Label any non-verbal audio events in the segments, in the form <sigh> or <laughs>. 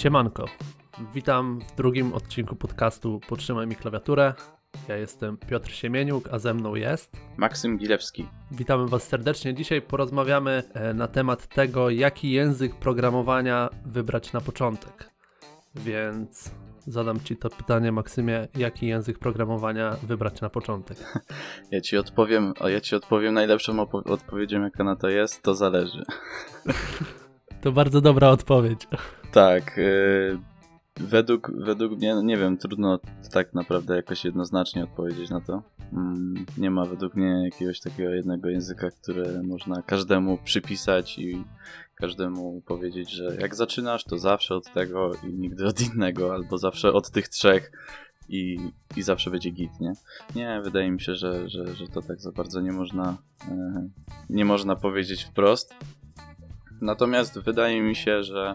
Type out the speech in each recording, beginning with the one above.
Siemanko. Witam w drugim odcinku podcastu Potrzymaj mi klawiaturę. Ja jestem Piotr Siemieniuk, a ze mną jest Maksym Gilewski. Witamy Was serdecznie. Dzisiaj porozmawiamy e, na temat tego, jaki język programowania wybrać na początek. Więc zadam Ci to pytanie, Maksymie, jaki język programowania wybrać na początek? <laughs> Ja Ci odpowiem, a ja Ci odpowiem najlepszą odpowiedzią, jaka na to jest, to zależy. To bardzo dobra odpowiedź. Tak. Yy, według, według mnie, no nie wiem, trudno tak naprawdę jakoś jednoznacznie odpowiedzieć na to. Mm, nie ma według mnie jakiegoś takiego jednego języka, które można każdemu przypisać i każdemu powiedzieć, że jak zaczynasz, to zawsze od tego i nigdy od innego, albo zawsze od tych trzech i, i zawsze będzie git, nie? Nie, wydaje mi się, że, że, że to tak za bardzo nie można, e, nie można powiedzieć wprost. Natomiast wydaje mi się, że,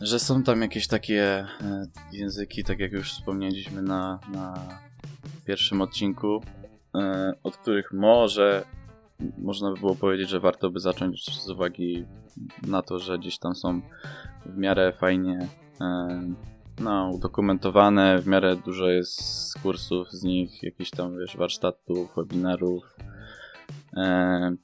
że są tam jakieś takie e, języki, tak jak już wspomnieliśmy na, na pierwszym odcinku, e, od których może można by było powiedzieć, że warto by zacząć z uwagi na to, że gdzieś tam są w miarę fajnie e, no, udokumentowane, w miarę dużo jest kursów z nich, jakichś tam, wiesz, warsztatów, webinarów,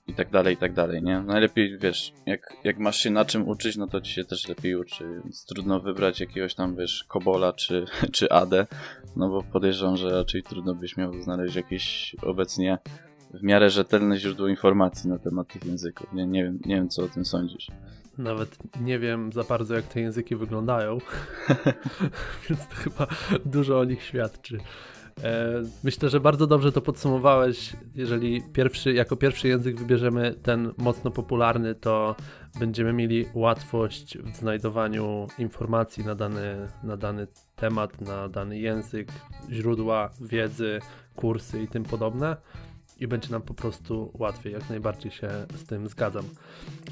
i tak dalej, i tak dalej, nie? Najlepiej, wiesz, jak, jak masz się na czym uczyć, no to ci się też lepiej uczy, więc trudno wybrać jakiegoś tam, wiesz, Kobola czy, <laughs> czy Adę, no bo podejrzewam, że raczej trudno byś miał znaleźć jakieś obecnie w miarę rzetelne źródło informacji na temat tych języków. Nie, nie, wiem, nie wiem, co o tym sądzisz. Nawet nie wiem za bardzo, jak te języki wyglądają, <laughs> <laughs> więc to chyba dużo o nich świadczy. E, myślę, że bardzo dobrze to podsumowałeś. Jeżeli pierwszy, jako pierwszy język wybierzemy ten mocno popularny, to będziemy mieli łatwość w znajdowaniu informacji na dany, na dany temat, na dany język, źródła wiedzy, kursy i tym podobne. I będzie nam po prostu łatwiej, jak najbardziej się z tym zgadzam.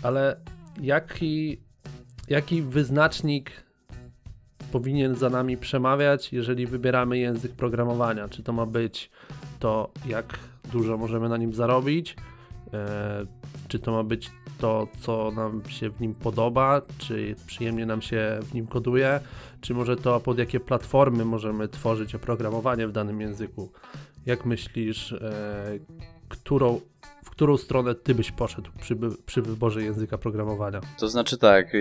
Ale jaki, jaki wyznacznik powinien za nami przemawiać, jeżeli wybieramy język programowania. Czy to ma być to, jak dużo możemy na nim zarobić, e, czy to ma być to, co nam się w nim podoba, czy przyjemnie nam się w nim koduje, czy może to pod jakie platformy możemy tworzyć oprogramowanie w danym języku. Jak myślisz, e, którą w którą stronę ty byś poszedł przy, przy wyborze języka programowania? To znaczy tak, e,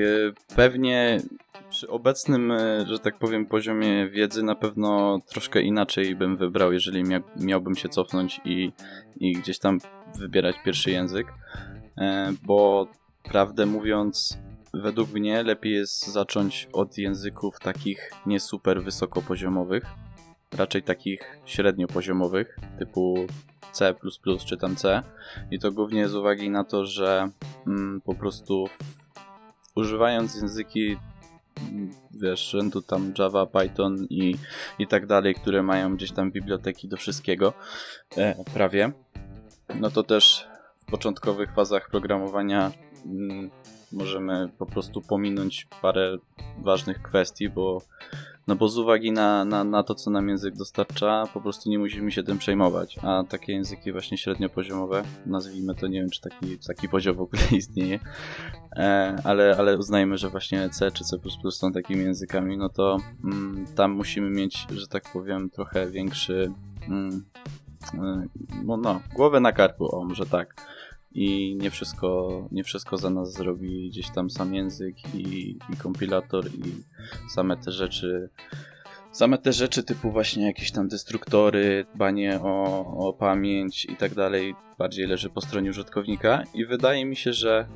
pewnie przy obecnym, e, że tak powiem, poziomie wiedzy na pewno troszkę inaczej bym wybrał, jeżeli mia miałbym się cofnąć i, i gdzieś tam wybierać pierwszy język, e, bo prawdę mówiąc, według mnie lepiej jest zacząć od języków takich nie super wysokopoziomowych, raczej takich średniopoziomowych, typu C++ czy tam C. I to głównie z uwagi na to, że mm, po prostu używając języki wiesz, rzędu tam Java, Python i, i tak dalej, które mają gdzieś tam biblioteki do wszystkiego, e, prawie, no to też w początkowych fazach programowania mm, możemy po prostu pominąć parę ważnych kwestii, bo no bo z uwagi na, na, na to, co nam język dostarcza, po prostu nie musimy się tym przejmować. A takie języki właśnie średniopoziomowe, nazwijmy to, nie wiem, czy taki, taki poziom w ogóle <laughs> istnieje, e, ale, ale uznajmy, że właśnie C czy C++ są takimi językami, no to mm, tam musimy mieć, że tak powiem, trochę większy mm, e, no, no, głowę na karku, o może tak i nie wszystko, nie wszystko za nas zrobi gdzieś tam sam język i, i kompilator i same te rzeczy same te rzeczy typu właśnie jakieś tam destruktory, dbanie o, o pamięć i tak dalej bardziej leży po stronie użytkownika. I wydaje mi się, że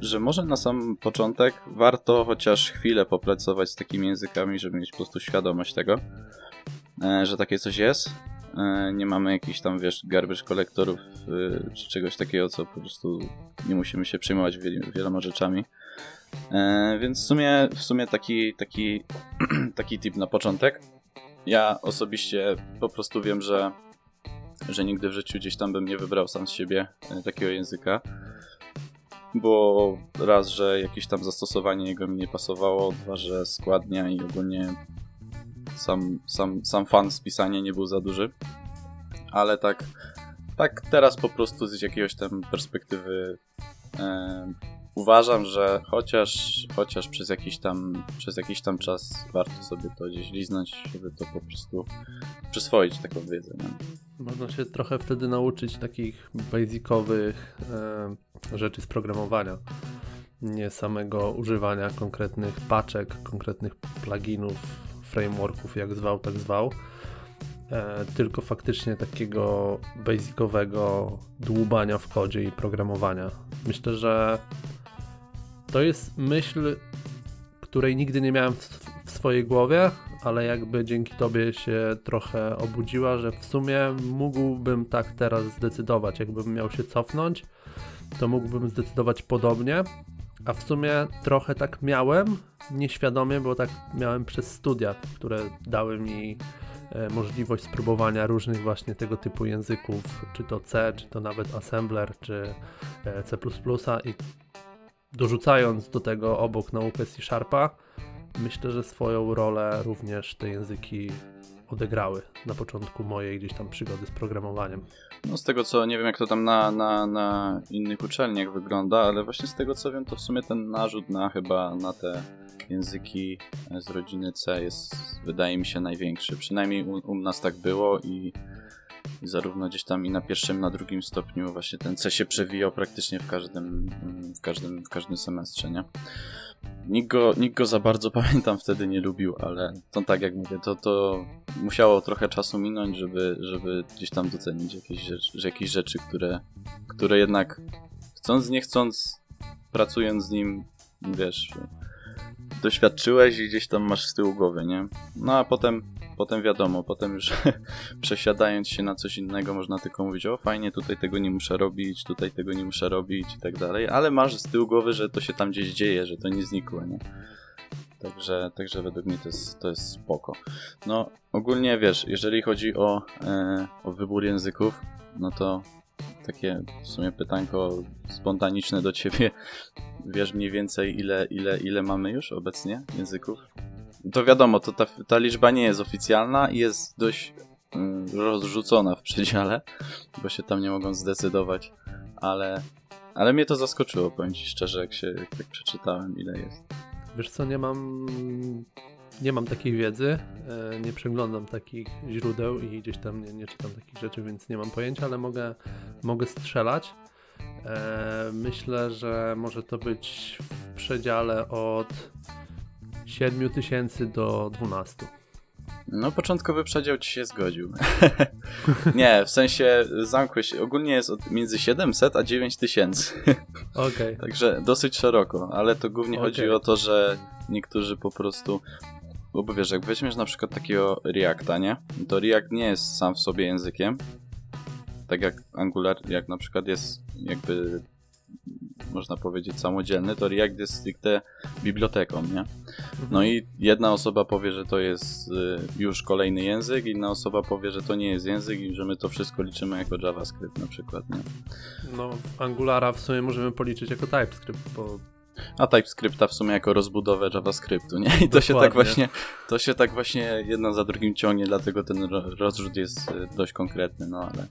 że może na sam początek warto chociaż chwilę popracować z takimi językami, żeby mieć po prostu świadomość tego, e, że takie coś jest nie mamy jakichś tam, wiesz, garbage kolektorów e, czy czegoś takiego, co po prostu nie musimy się przejmować wieloma rzeczami. E, więc w sumie, w sumie taki, taki, <clears throat> taki tip na początek. Ja osobiście po prostu wiem, że, że nigdy w życiu gdzieś tam bym nie wybrał sam z siebie takiego języka. Bo raz, że jakieś tam zastosowanie jego mi nie pasowało, dwa, że składnia i ogólnie sam, sam, sam fan z nie był za duży. Ale tak, tak teraz po prostu z jakiegoś tam perspektywy e, uważam, że chociaż, chociaż przez, jakiś tam, przez jakiś tam czas warto sobie to gdzieś liznąć, żeby to po prostu przyswoić taką wiedzę. Nie? Można się trochę wtedy nauczyć takich basicowych e, rzeczy z programowania. Nie samego używania konkretnych paczek, konkretnych pluginów, frameworków, jak zwał, tak zwał. E, tylko faktycznie takiego basicowego dłubania w kodzie i programowania. Myślę, że to jest myśl, której nigdy nie miałem w, w swojej głowie, ale jakby dzięki tobie się trochę obudziła, że w sumie mógłbym tak teraz zdecydować. Jakbym miał się cofnąć, to mógłbym zdecydować podobnie. A w sumie trochę tak miałem, nieświadomie, bo tak miałem przez studia, które dały mi e, możliwość spróbowania różnych właśnie tego typu języków, czy to C, czy to nawet Assembler, czy e, C++ i dorzucając do tego obok naukę C Sharpa, myślę, że swoją rolę również te języki odegrały na początku mojej gdzieś tam przygody z programowaniem. No z tego co, nie wiem jak to tam na, na, na innych uczelniach wygląda, ale właśnie z tego co wiem, to w sumie ten narzut na chyba na te języki z rodziny C jest, wydaje mi się, największy. Przynajmniej u, u nas tak było i i zarówno gdzieś tam i na pierwszym, na drugim stopniu właśnie ten C się przewijał praktycznie w każdym, w każdym, w każdym semestrze, nie? Nikt go, nikt go za bardzo <laughs> pamiętam wtedy nie lubił, ale to tak jak mówię, to, to musiało trochę czasu minąć, żeby, żeby gdzieś tam docenić jakieś jakieś rzeczy które, które jednak chcąc, nie chcąc, pracując z nim, wiesz, doświadczyłeś i gdzieś tam masz z tyłu głowy, nie? No a potem potem wiadomo, potem już <laughs> przesiadając się na coś innego można tylko mówić, o fajnie, tutaj tego nie muszę robić, tutaj tego nie muszę robić i tak dalej, ale masz z tyłu głowy, że to się tam gdzieś dzieje, że to nie znikło, nie? Także, także według mnie to jest, to jest spoko. No, ogólnie wiesz, jeżeli chodzi o, e, o wybór języków, no to takie w sumie pytanko spontaniczne do ciebie. Wiesz mniej więcej ile, ile, ile mamy już obecnie języków? to wiadomo, to ta, ta liczba nie jest oficjalna i jest dość mm, rozrzucona w przedziale, bo się tam nie mogą zdecydować, ale, ale mnie to zaskoczyło, powiem ci szczerze, jak się jak tak przeczytałem, ile jest. Wiesz co, nie mam nie mam takiej wiedzy, e, nie przeglądam takich źródeł i gdzieś tam nie, nie czytam takich rzeczy, więc nie mam pojęcia, ale mogę, mogę strzelać. E, myślę, że może to być w przedziale od 7 tysięcy do 12. No, początkowy przedział ci się zgodził. <laughs> nie, w sensie zamkłeś, ogólnie jest od między 700 a 9 tysięcy. <laughs> Okej. Okay. Także dosyć szeroko, ale to głównie okay. chodzi o to, że niektórzy po prostu bo wiesz, jak weźmiesz na przykład takiego Reacta, nie? To React nie jest sam w sobie językiem. Tak jak Angular, jak na przykład jest jakby można powiedzieć, samodzielny, to React jest stricte biblioteką, nie? No i jedna osoba powie, że to jest y, już kolejny język, inna osoba powie, że to nie jest język i że my to wszystko liczymy jako JavaScript na przykład, nie? No, Angulara w sumie możemy policzyć jako TypeScript, bo a TypeScripta w sumie jako rozbudowę JavaScriptu, nie? I to Dokładnie. się tak właśnie, to się tak właśnie jedno za drugim ciągnie, dlatego ten rozrzut jest y, dość konkretny, no ale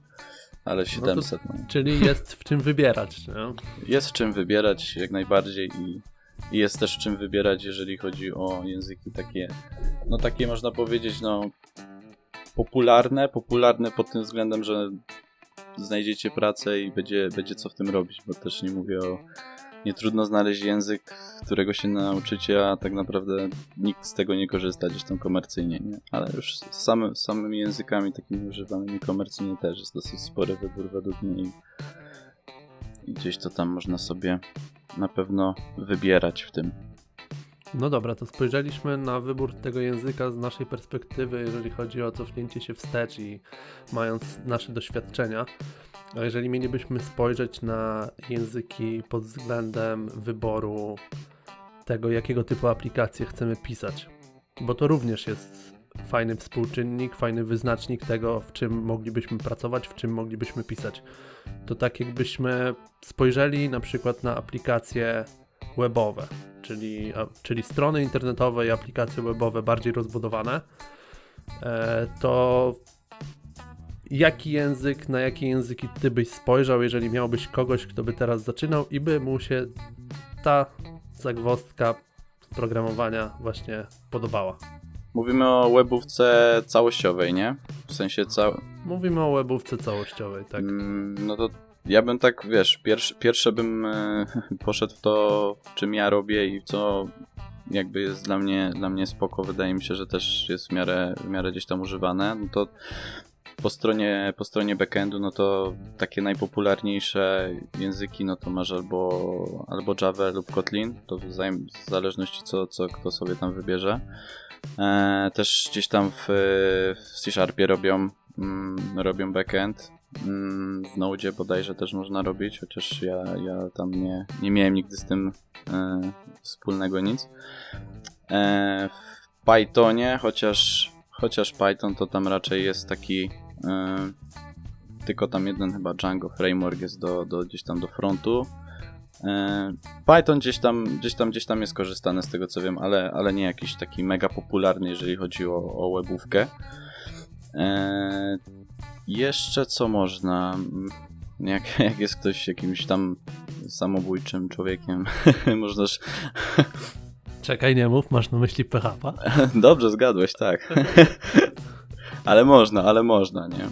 ale 700. No to, no. Czyli jest w czym wybierać, nie? Jest w czym wybierać jak najbardziej i, i jest też w czym wybierać, jeżeli chodzi o języki takie, no takie można powiedzieć, no popularne, popularne pod tym względem, że znajdziecie pracę i będzie, będzie co w tym robić, bo też nie mówię o nie trudno znaleźć język, którego się nauczycie, a tak naprawdę nikt z tego nie korzysta gdzieś tam komercyjnie, nie? Ale już z samy, samymi językami takimi używanymi komercyjnie też jest dosyć spory wybór według mnie i, i gdzieś to tam można sobie na pewno wybierać w tym. No dobra, to spojrzeliśmy na wybór tego języka z naszej perspektywy, jeżeli chodzi o cofnięcie się wstecz i mając nasze doświadczenia. A jeżeli mielibyśmy spojrzeć na języki pod względem wyboru tego, jakiego typu aplikacje chcemy pisać, bo to również jest fajny współczynnik, fajny wyznacznik tego, w czym moglibyśmy pracować, w czym moglibyśmy pisać. To tak jakbyśmy spojrzeli na przykład na aplikacje webowe, czyli, czyli strony internetowe i aplikacje webowe bardziej rozbudowane, e, to jaki język, na jakie języki ty byś spojrzał, jeżeli miałbyś kogoś, kto by teraz zaczynał i by mu się ta zagwozdka programowania właśnie podobała? Mówimy o webówce całościowej, nie? W sensie cał... Mówimy o webówce całościowej, tak. Mm, no to ja bym tak, wiesz, pierwsze, pierwsze bym e, <laughs> poszedł w to, w czym ja robię i co jakby jest dla mnie, dla mnie spoko. Wydaje mi się, że też jest w miarę, w miarę gdzieś tam używane. No to po stronie, po stronie backendu, no to takie najpopularniejsze języki, no to masz albo, albo Java lub Kotlin, to w, w zależności co, co kto sobie tam wybierze. E, też gdzieś tam w, w C-Sharpie robią, mm, robią backend. Mm, w Node bodajże też można robić, chociaż ja, ja tam nie, nie miałem nigdy z tym e, wspólnego nic. E, w Pythonie, chociaż, chociaż Python to tam raczej jest taki tylko tam jeden chyba Django framework jest do, do gdzieś tam do frontu. E, Python gdzieś tam, gdzieś tam, gdzieś tam jest korzystany z tego co wiem, ale, ale nie jakiś taki mega popularny, jeżeli chodzi o, o webówkę. E, jeszcze co można? Jak, <laughs> jak jest ktoś jakimś tam samobójczym człowiekiem, <laughs> możesz. Czekaj, nie mów, masz na myśli PHP? <laughs> Dobrze, zgadłeś, tak. Ale można, ale można, nie?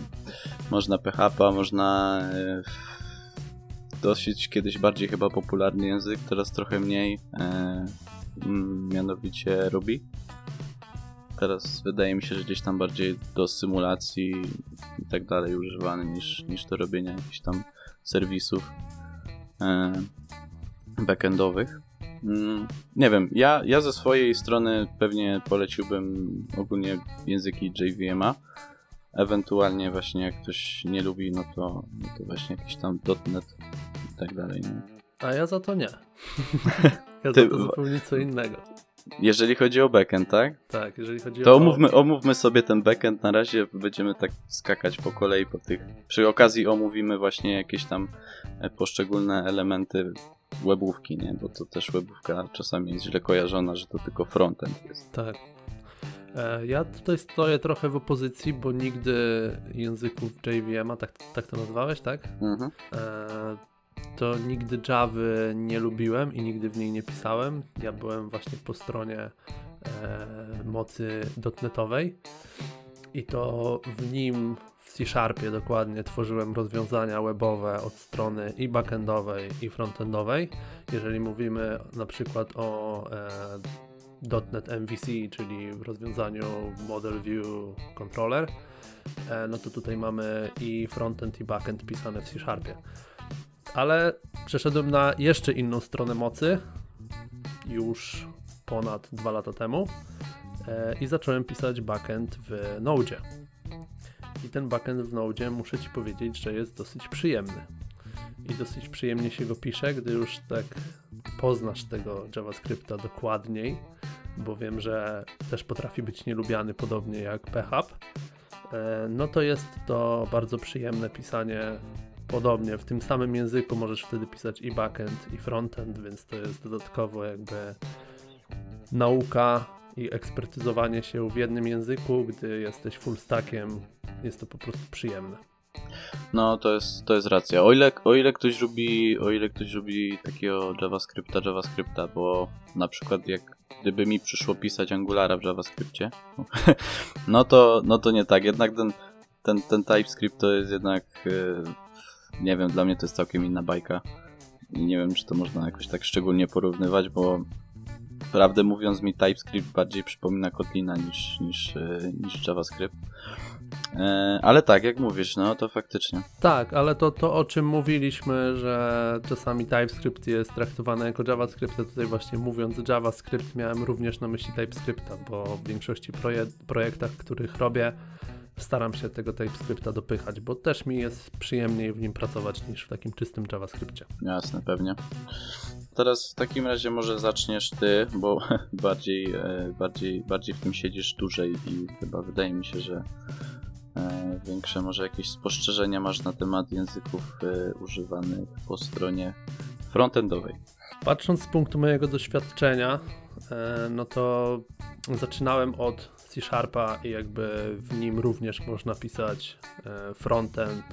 Można PHP, można e, dosyć kiedyś bardziej chyba popularny język, teraz trochę mniej, e, mianowicie Ruby. Teraz wydaje mi się, że gdzieś tam bardziej do symulacji i tak dalej używany niż, niż do robienia jakichś tam serwisów e, backendowych. Mm, nie wiem, ja, ja ze swojej strony pewnie poleciłbym ogólnie języki JVM'a. Ewentualnie właśnie jak ktoś nie lubi, no to, no to właśnie jakiś tam .NET i tak dalej. Nie? A ja za to nie. <laughs> ja Ty... za to zupełnie co innego. Jeżeli chodzi o backend, tak? Tak, jeżeli chodzi to o... To omówmy, omówmy sobie ten backend na razie, będziemy tak skakać po kolei po tych... Przy okazji omówimy właśnie jakieś tam e, poszczególne elementy webówki, nie? Bo to też webówka czasami jest źle kojarzona, że to tylko frontend jest. Tak. E, ja tutaj stoję trochę w opozycji, bo nigdy języków JVM, tak, tak to nazwałeś, tak? Mhm. E, to nigdy Java nie lubiłem i nigdy w niej nie pisałem. Ja byłem właśnie po stronie e, mocy dotnetowej i to w nim C-Sharpie dokładnie tworzyłem rozwiązania webowe od strony i backendowej i frontendowej. Jeżeli mówimy na przykład o e, .NET MVC, czyli rozwiązaniu Model View Controller, e, no to tutaj mamy i frontend i backend pisane w C-Sharpie ale przeszedłem na jeszcze inną stronę mocy już ponad dwa lata temu e, i zacząłem pisać backend w Node. I ten backend w Node muszę Ci powiedzieć, że jest dosyć przyjemny. I dosyć przyjemnie się go pisze, gdy już tak poznasz tego JavaScripta dokładniej, bo wiem, że też potrafi być nielubiany podobnie jak PHP. E, no to jest to bardzo przyjemne pisanie podobnie, w tym samym języku możesz wtedy pisać i backend, i frontend, więc to jest dodatkowo jakby nauka i ekspertyzowanie się w jednym języku, gdy jesteś full stackiem, jest to po prostu przyjemne. No, to jest, to jest racja. O ile, o ile ktoś lubi, o ile ktoś lubi takiego JavaScripta, JavaScripta, bo na przykład jak gdyby mi przyszło pisać Angulara w JavaScriptie, <laughs> no to, no to nie tak. Jednak ten, ten, ten TypeScript to jest jednak y, nie wiem, dla mnie to jest całkiem inna bajka. Nie wiem, czy to można jakoś tak szczególnie porównywać, bo prawdę mówiąc mi TypeScript bardziej przypomina Kotlina niż, niż, e, niż JavaScript. E, ale tak, jak mówisz, no to faktycznie. Tak, ale to, to o czym mówiliśmy, że czasami TypeScript jest traktowany jako JavaScript, to tutaj właśnie mówiąc JavaScript miałem również na myśli TypeScripta, bo w większości proje projektach, których robię, staram się tego TypeScripta dopychać, bo też mi jest przyjemniej w nim pracować niż w takim czystym JavaScriptie. Jasne, pewnie. Teraz w takim razie może zaczniesz ty, bo <laughs> bardziej, e, bardziej, bardziej w tym siedzisz dłużej i chyba wydaje mi się, że większe może jakieś spostrzeżenia masz na temat języków e, używanych po stronie frontendowej. Patrząc z punktu mojego doświadczenia, no to zaczynałem od C Sharpa i jakby w nim również można pisać frontend.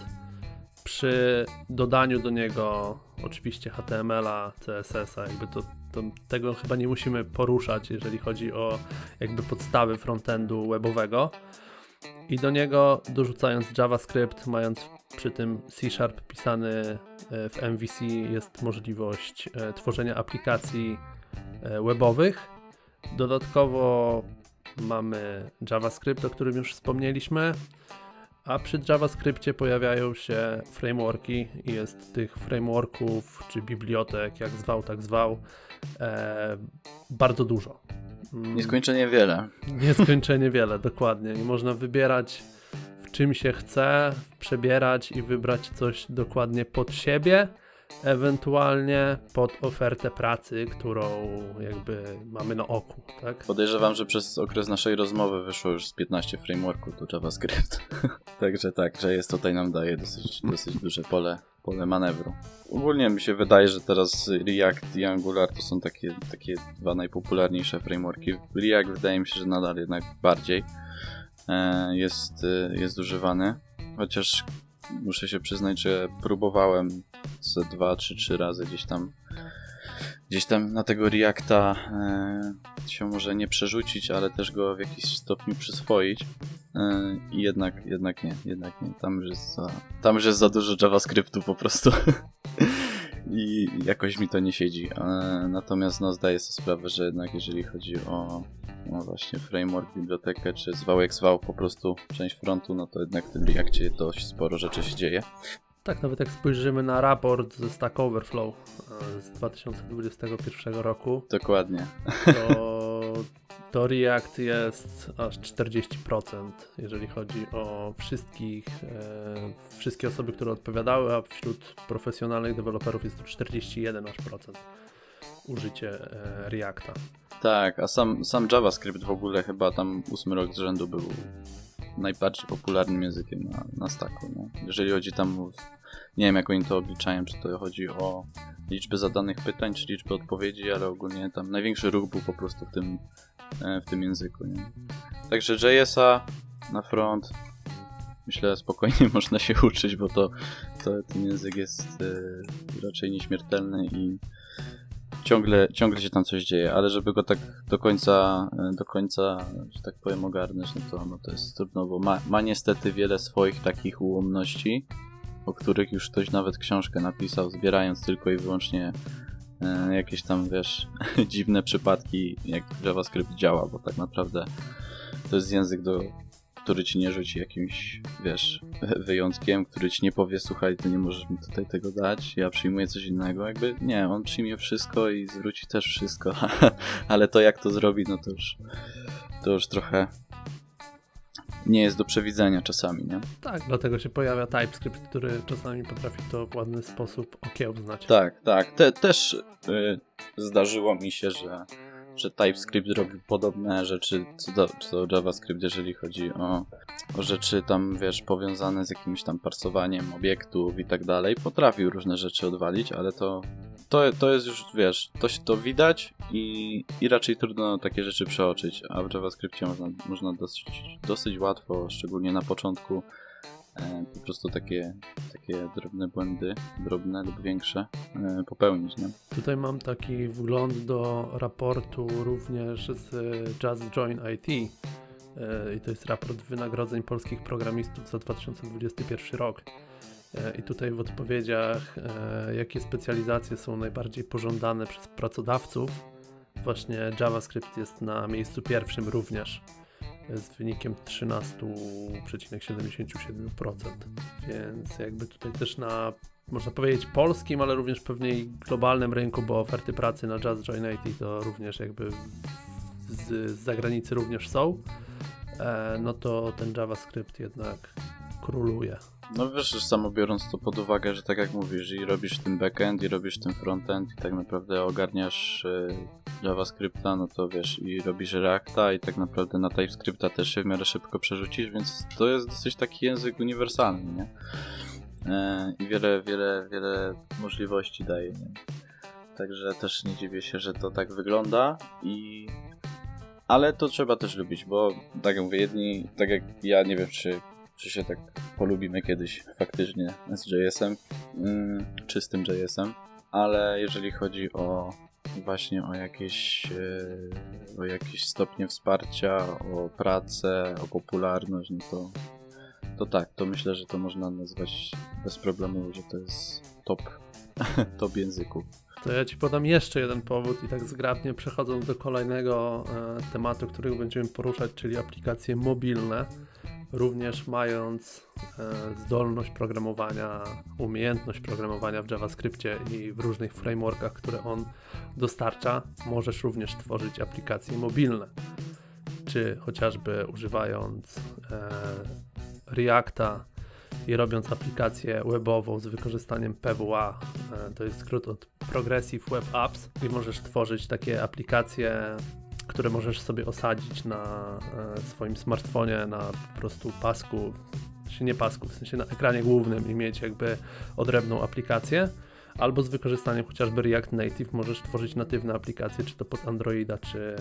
Przy dodaniu do niego oczywiście HTML-a, CSS-a, jakby to, to, tego chyba nie musimy poruszać, jeżeli chodzi o jakby podstawy frontendu webowego. I do niego dorzucając JavaScript, mając przy tym C Sharp pisany e, w MVC, jest możliwość e, tworzenia aplikacji e, webowych. Dodatkowo mamy JavaScript, o którym już wspomnieliśmy. A przy JavaScriptie pojawiają się frameworki i jest tych frameworków czy bibliotek, jak zwał, tak zwał, e, bardzo dużo. Mm. Nieskończenie wiele. Nieskończenie wiele, dokładnie. I można wybierać w czym się chce, przebierać i wybrać coś dokładnie pod siebie ewentualnie pod ofertę pracy, którą jakby mamy na oku, tak? Podejrzewam, że przez okres naszej rozmowy wyszło już z 15 frameworków do JavaScript. <laughs> Także tak, że jest tutaj nam daje dosyć, dosyć duże pole, pole manewru. Ogólnie mi się wydaje, że teraz React i Angular to są takie, takie dwa najpopularniejsze frameworki. React wydaje mi się, że nadal jednak bardziej e, jest, e, jest używany. Chociaż muszę się przyznać, że próbowałem ze dwa, trzy, trzy razy gdzieś tam gdzieś tam na tego Reacta e, się może nie przerzucić, ale też go w jakiś stopniu przyswoić. E, I jednak, jednak nie, jednak nie. Tam już jest za, tam już jest za dużo JavaScriptu po prostu. <laughs> I jakoś mi to nie siedzi. E, natomiast no, zdaję sobie sprawę, że jednak jeżeli chodzi o no właśnie framework, bibliotekę, czy zwał jak zwał po prostu część frontu, no to jednak w tym Reakcie dość sporo rzeczy się dzieje. Tak, nawet jak spojrzymy na raport ze Stack Overflow e, z 2021 roku. Dokładnie. To, <laughs> to React jest aż 40%, jeżeli chodzi o wszystkich, e, wszystkie osoby, które odpowiadały, a wśród profesjonalnych deweloperów jest to 41 aż procent użycie e, Reacta. Tak, a sam, sam JavaScript w ogóle chyba tam ósmy rok z rzędu był najbardziej popularnym językiem na, na stacku. Nie? Jeżeli chodzi tam, nie wiem jak oni to obliczają, czy to chodzi o liczbę zadanych pytań, czy liczbę odpowiedzi, ale ogólnie tam największy ruch był po prostu w tym, e, w tym języku. Nie? Także JS-a na front myślę spokojnie <laughs> można się uczyć, bo to, to ten język jest y, raczej nieśmiertelny i ciągle, ciągle się tam coś dzieje, ale żeby go tak do końca, do końca, że tak powiem, ogarnąć, no to, no to jest trudno, bo ma, ma niestety wiele swoich takich ułomności, o których już ktoś nawet książkę napisał, zbierając tylko i wyłącznie e, jakieś tam, wiesz, <laughs> dziwne przypadki, jak JavaScript działa, bo tak naprawdę to jest język do który ci nie rzuci jakimś, wiesz, <laughs> wyjątkiem, który ci nie powie, słuchaj, ty nie możesz mi tutaj tego dać, ja przyjmuję coś innego, jakby nie, on przyjmie wszystko i zwróci też wszystko, <laughs> ale to jak to zrobi, no to już, to już trochę nie jest do przewidzenia czasami, nie? Tak, dlatego się pojawia TypeScript, który czasami potrafi to w ładny sposób okiełznać. Tak, tak, Te, też y, zdarzyło mi się, że że TypeScript robi podobne rzeczy co, do, co JavaScript, jeżeli chodzi o, o rzeczy tam, wiesz, powiązane z jakimś tam parsowaniem obiektów i tak dalej. Potrafił różne rzeczy odwalić, ale to, to, to jest już, wiesz, to, to widać i, i raczej trudno takie rzeczy przeoczyć, a w JavaScriptie można, można dosyć, dosyć łatwo, szczególnie na początku, po prostu takie, takie drobne błędy, drobne lub większe, e, popełnić. Nie? Tutaj mam taki wgląd do raportu również z Just Join IT. E, I to jest raport wynagrodzeń polskich programistów za 2021 rok. I tutaj w odpowiedziach, jakie specjalizacje są najbardziej pożądane przez pracodawców, właśnie JavaScript jest na miejscu pierwszym również z wynikiem 13,77%. Więc jakby tutaj też na, można powiedzieć, polskim, ale również pewnie i globalnym rynku, bo oferty pracy na Just Join IT to również jakby z, z zagranicy również są, e, no to ten JavaScript jednak króluje. No wiesz, samo biorąc to pod uwagę, że tak jak mówisz, i robisz tym backend, i robisz tym frontend, i tak naprawdę ogarniasz y, JavaScripta, no to wiesz, i robisz Reacta, i tak naprawdę na TypeScripta też się w miarę szybko przerzucisz, więc to jest dosyć taki język uniwersalny, nie? E, I wiele, wiele, wiele możliwości daje, nie? Także też nie dziwię się, że to tak wygląda i ale to trzeba też lubić, bo tak jak mówię, jedni, tak jak ja nie wiem, czy, czy się tak polubimy kiedyś faktycznie z JS-em, mm, czystym JS-em, ale jeżeli chodzi o właśnie o jakieś, e, o jakieś stopnie wsparcia, o pracę, o popularność, no to, to tak, to myślę, że to można nazwać bez problemu, że to jest top, <laughs> top języków. To ja ci podam jeszcze jeden powód i tak zgrabnie przechodząc do kolejnego e, tematu, który będziemy poruszać, czyli aplikacje mobilne. Również mając e, zdolność programowania, umiejętność programowania w JavaScriptie i w różnych frameworkach, które on dostarcza, możesz również tworzyć aplikacje mobilne. Czy chociażby używając e, Reacta i robiąc aplikację webową z wykorzystaniem PWA, e, to jest skrót od Progressive Web Apps, i możesz tworzyć takie aplikacje, które możesz sobie osadzić na e, swoim smartfonie, na po prostu pasku, czy nie pasku, w sensie na ekranie głównym i mieć jakby odrębną aplikację. Albo z wykorzystaniem chociażby React Native możesz tworzyć natywne aplikacje, czy to pod Androida, czy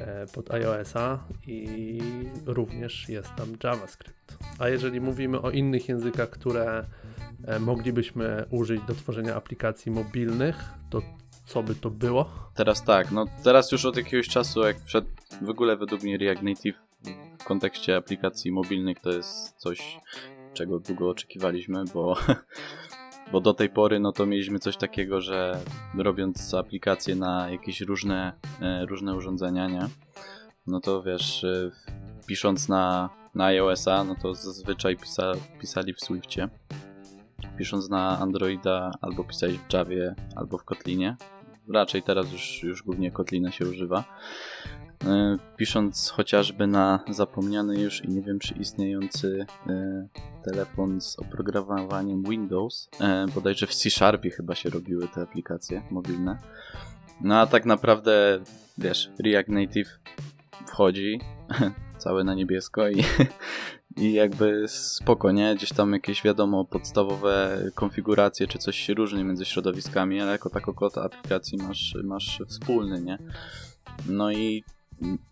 e, pod iOS-a i również jest tam JavaScript. A jeżeli mówimy o innych językach, które e, moglibyśmy użyć do tworzenia aplikacji mobilnych, to co by to było? Teraz tak, no teraz już od jakiegoś czasu, jak wszedł w ogóle według mnie React Native w kontekście aplikacji mobilnych, to jest coś, czego długo oczekiwaliśmy, bo, <laughs> bo do tej pory no to mieliśmy coś takiego, że robiąc aplikacje na jakieś różne, e, różne urządzenia, nie? No to wiesz, e, pisząc na, na iOS-a, no to zazwyczaj pisa, pisali w Swiftie. Pisząc na Androida albo pisali w Javie, albo w Kotlinie. Raczej teraz już, już głównie Kotlina się używa. E, pisząc chociażby na zapomniany już i nie wiem czy istniejący e, telefon z oprogramowaniem Windows, e, bodajże w C-Sharpie chyba się robiły te aplikacje mobilne. No a tak naprawdę, wiesz, React Native wchodzi, <laughs> całe na niebiesko i, <laughs> i jakby spoko, nie? Gdzieś tam jakieś wiadomo podstawowe konfiguracje czy coś się różni między środowiskami, ale jako tako kod aplikacji masz, masz wspólny, nie? No i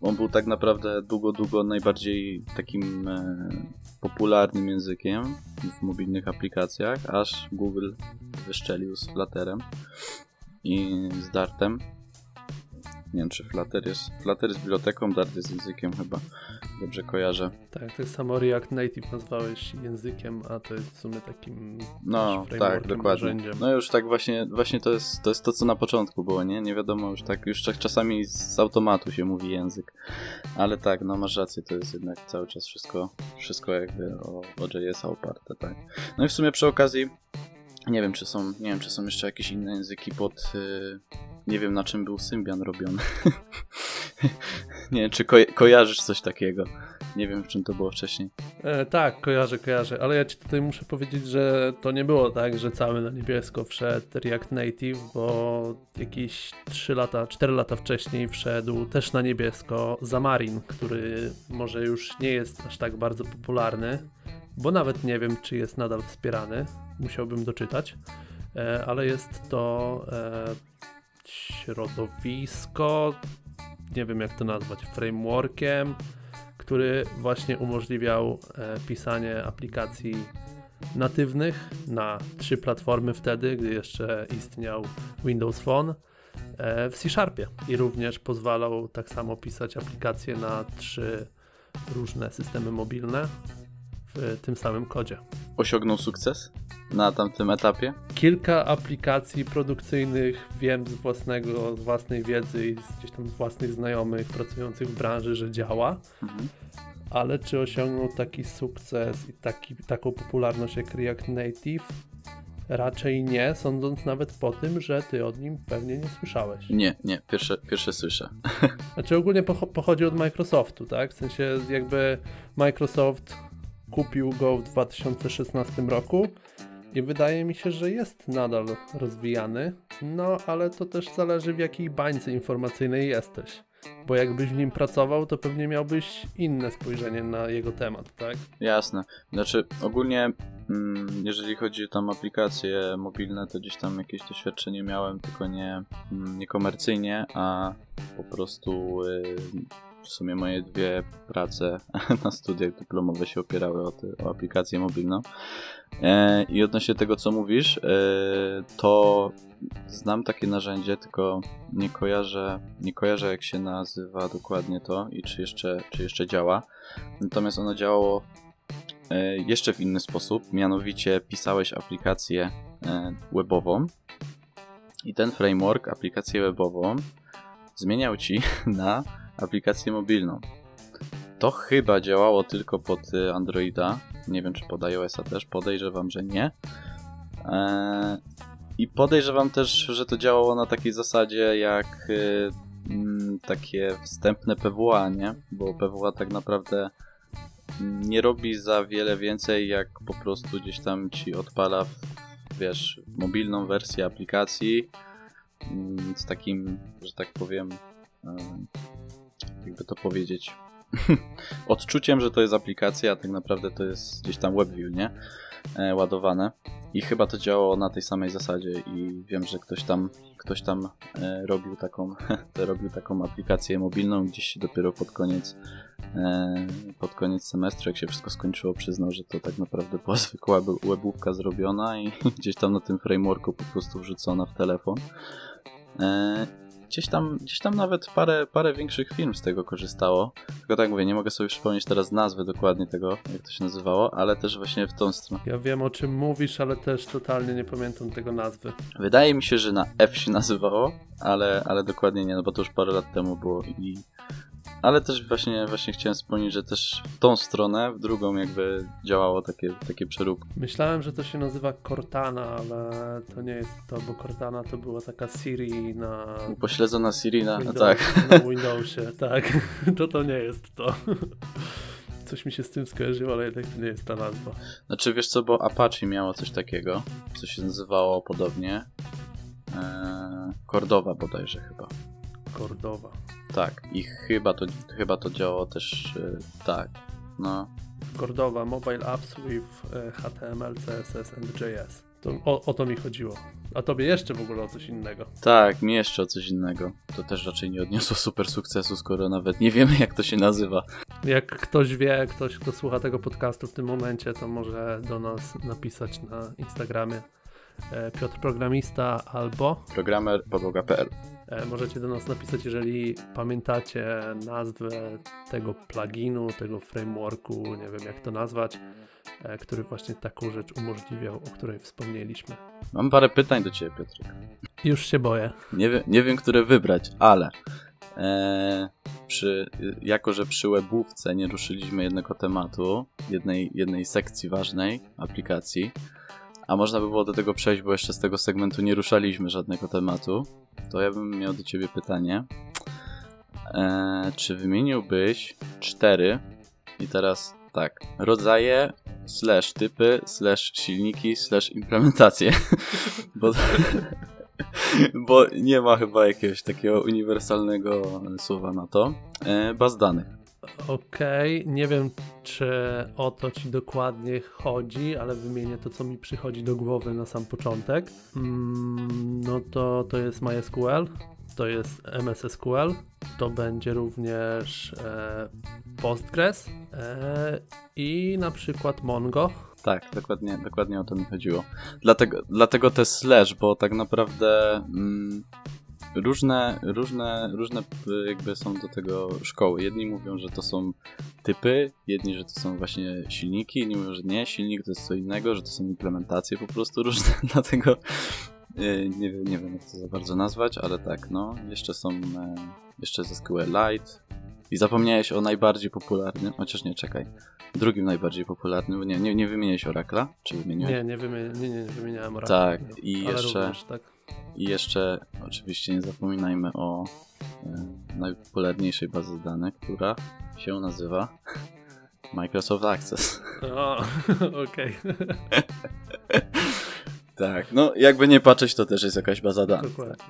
on był tak naprawdę długo, długo najbardziej takim e, popularnym językiem w mobilnych aplikacjach, aż Google wyszczelił z Flutterem i z Dartem. Nie wiem, czy Flutter jest, Flutter jest biblioteką, Dart jest językiem chyba. Dobrze kojarzę. Tak, tak samo React Native nazwałeś językiem, a to jest w sumie takim No, tak, dokładnie. Narzędziem. No już tak właśnie, właśnie to jest, to jest to, co na początku było, nie? Nie wiadomo, już tak, już tak czasami z automatu się mówi język. Ale tak, no masz rację, to jest jednak cały czas wszystko, wszystko jakby o, o JS-a oparte, tak. No i w sumie przy okazji nie wiem, czy są, nie wiem, czy są jeszcze jakieś inne języki pod. Nie wiem, na czym był Symbian robiony. <laughs> nie wiem, czy ko kojarzysz coś takiego. Nie wiem, w czym to było wcześniej. E, tak, kojarzę, kojarzę, ale ja ci tutaj muszę powiedzieć, że to nie było tak, że cały na niebiesko wszedł React Native, bo jakieś 3 lata, 4 lata wcześniej wszedł też na niebiesko Xamarin, który może już nie jest aż tak bardzo popularny, bo nawet nie wiem, czy jest nadal wspierany. Musiałbym doczytać, e, ale jest to e, środowisko, nie wiem jak to nazwać, frameworkiem, który właśnie umożliwiał e, pisanie aplikacji natywnych na trzy platformy wtedy, gdy jeszcze istniał Windows Phone w C-Sharpie i również pozwalał tak samo pisać aplikacje na trzy różne systemy mobilne w tym samym kodzie. Osiągnął sukces na tamtym etapie? Kilka aplikacji produkcyjnych wiem z własnego, z własnej wiedzy i z gdzieś tam z własnych znajomych pracujących w branży, że działa. Mhm. Ale czy osiągnął taki sukces i taki, taką popularność jak React Native? Raczej nie, sądząc nawet po tym, że ty od nim pewnie nie słyszałeś. Nie, nie, pierwsze, pierwsze słyszę. <laughs> Znaczy ogólnie pochodzi od Microsoftu, tak? W sensie jakby Microsoft kupił go w 2016 roku i wydaje mi się, że jest nadal rozwijany. No, ale to też zależy w jakiej bańce informacyjnej jesteś. Bo jakbyś w nim pracował, to pewnie miałbyś inne spojrzenie na jego temat, tak? Jasne. Znaczy, ogólnie, mm, jeżeli chodzi o tam aplikacje mobilne, to gdzieś tam jakieś doświadczenie miałem, tylko nie, mm, nie komercyjnie, a po prostu y, w sumie moje dwie prace <laughs> na studiach dyplomowe się opierały o, o aplikację mobilną. E, I odnośnie tego, co mówisz, e, to znam takie narzędzie, tylko nie kojarzę, nie kojarzę jak się nazywa dokładnie to i czy jeszcze, czy jeszcze działa. Natomiast ono działało e, jeszcze w inny sposób, mianowicie pisałeś aplikację e, webową i ten framework, aplikację webową, zmieniał ci <laughs> na aplikację mobilną. To chyba działało tylko pod e, Androida. Nie wiem, czy pod iOS-a też. Podejrzewam, że nie. Eee, I podejrzewam też, że to działało na takiej zasadzie jak e, mm, takie wstępne PWA, nie? Bo PWA tak naprawdę nie robi za wiele więcej, jak po prostu gdzieś tam ci odpala, wiesz, mobilną wersję aplikacji mm, z takim, że tak powiem, jakby to powiedzieć, <laughs> odczuciem, że to jest aplikacja, a tak naprawdę to jest gdzieś tam WebView, nie? E, ładowane. I chyba to działało na tej samej zasadzie i wiem, że ktoś tam, ktoś tam e, robił, taką, <laughs> robił taką aplikację mobilną gdzieś dopiero pod koniec e, pod koniec semestru, jak się wszystko skończyło, przyznał, że to tak naprawdę była <laughs> zwykła webówka zrobiona i gdzieś tam na tym frameworku po prostu wrzucona w telefon. Gdzieś tam, gdzieś tam nawet parę, parę większych firm z tego korzystało. Tylko tak mówię, nie mogę sobie przypomnieć teraz nazwy dokładnie tego, jak to się nazywało, ale też właśnie w tą stronę. Ja wiem o czym mówisz, ale też totalnie nie pamiętam tego nazwy. Wydaje mi się, że na F się nazywało, ale, ale dokładnie nie, no bo to już parę lat temu było i ale też właśnie, właśnie chciałem wspomnieć, że też w tą stronę, w drugą jakby działało takie, takie przeróbki. Myślałem, że to się nazywa Cortana, ale to nie jest to, bo Cortana to była taka Siri na... Pośledzona Siri na, Windows, tak. na Windowsie, tak. <laughs> To to nie jest to. Coś mi się z tym skojarzyło, ale jednak to nie jest ta nazwa. Znaczy wiesz co, bo Apache miało coś takiego, co się nazywało podobnie. Eee, Cordowa bodajże chyba. Cordowa. Tak, i chyba to, chyba to działało też yy, tak. No. Cordowa Mobile Apps with HTML, CSS and JS. To, o, o to mi chodziło. A tobie jeszcze w ogóle o coś innego. Tak, mi jeszcze o coś innego. To też raczej nie odniosło <laughs> super sukcesu, skoro nawet nie wiemy, jak to się nazywa. Jak ktoś wie, ktoś, kto słucha tego podcastu w tym momencie, to może do nas napisać na Instagramie e, Piotr Programista albo programer podłoga.pl E, możecie do nas napisać, jeżeli pamiętacie nazwę tego pluginu, tego frameworku, nie wiem jak to nazwać, e, który właśnie taką rzecz umożliwiał, o której wspomnieliśmy. Mam parę pytań do Ciebie, Piotrek. Już się boję. Nie, wie, nie wiem, które wybrać, ale e, przy, jako, że przy webówce nie ruszyliśmy jednego tematu, jednej, jednej sekcji ważnej aplikacji, a można by było do tego przejść, bo jeszcze z tego segmentu nie ruszaliśmy żadnego tematu, to ja bym miał do ciebie pytanie. Eee, czy wymieniłbyś cztery i teraz tak, rodzaje slash typy slash silniki slash implementacje, <laughs> bo, bo nie ma chyba jakiegoś takiego uniwersalnego słowa na to. Eee, baz danych. Okej, okay. nie wiem czy o to ci dokładnie chodzi, ale wymienię to, co mi przychodzi do głowy na sam początek. Mm, no to to jest MySQL, to jest MSSQL, to będzie również e, Postgres e, i na przykład Mongo. Tak, dokładnie, dokładnie o to mi chodziło. Dlatego, dlatego te slash, bo tak naprawdę mm, różne, różne, różne jakby są do tego szkoły. Jedni mówią, że to są typy, jedni, że to są właśnie silniki, inni mówią, że nie, silnik to jest co innego, że to są implementacje po prostu różne, <laughs> dlatego e, nie wiem, nie wiem jak to za bardzo nazwać, ale tak, no, jeszcze są, e, jeszcze jest SQLite i zapomniałeś o najbardziej popularnym, chociaż nie, czekaj, drugim najbardziej popularnym, nie, nie, nie wymieniłeś Oracla, czy wymieniłeś? Nie, nie, wymi nie, nie, wymieniałem Oracla. Tak, i jeszcze... Również, tak i jeszcze oczywiście nie zapominajmy o e, najpopularniejszej bazy danych, która się nazywa <laughs> Microsoft Access. O, <laughs> okej. <laughs> tak, no jakby nie patrzeć, to też jest jakaś baza danych. Dokładnie.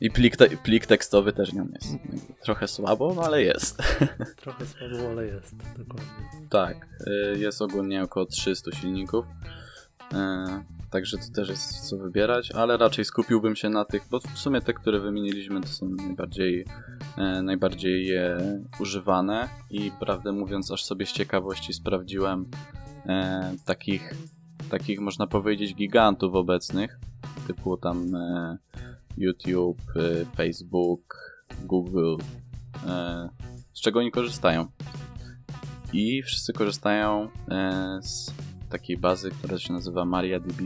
I plik, te plik tekstowy też nią jest. Trochę słabo, ale jest. Trochę słabo, ale jest, dokładnie. Tak, e, jest ogólnie około 300 silników. Także to też jest co wybierać, ale raczej skupiłbym się na tych, bo w sumie te, które wymieniliśmy, to są najbardziej, e, najbardziej e, używane i prawdę mówiąc, aż sobie z ciekawości sprawdziłem e, takich, takich można powiedzieć gigantów obecnych, typu tam e, YouTube, e, Facebook, Google, e, z czego oni korzystają. I wszyscy korzystają z takiej bazy, która się nazywa MariaDB.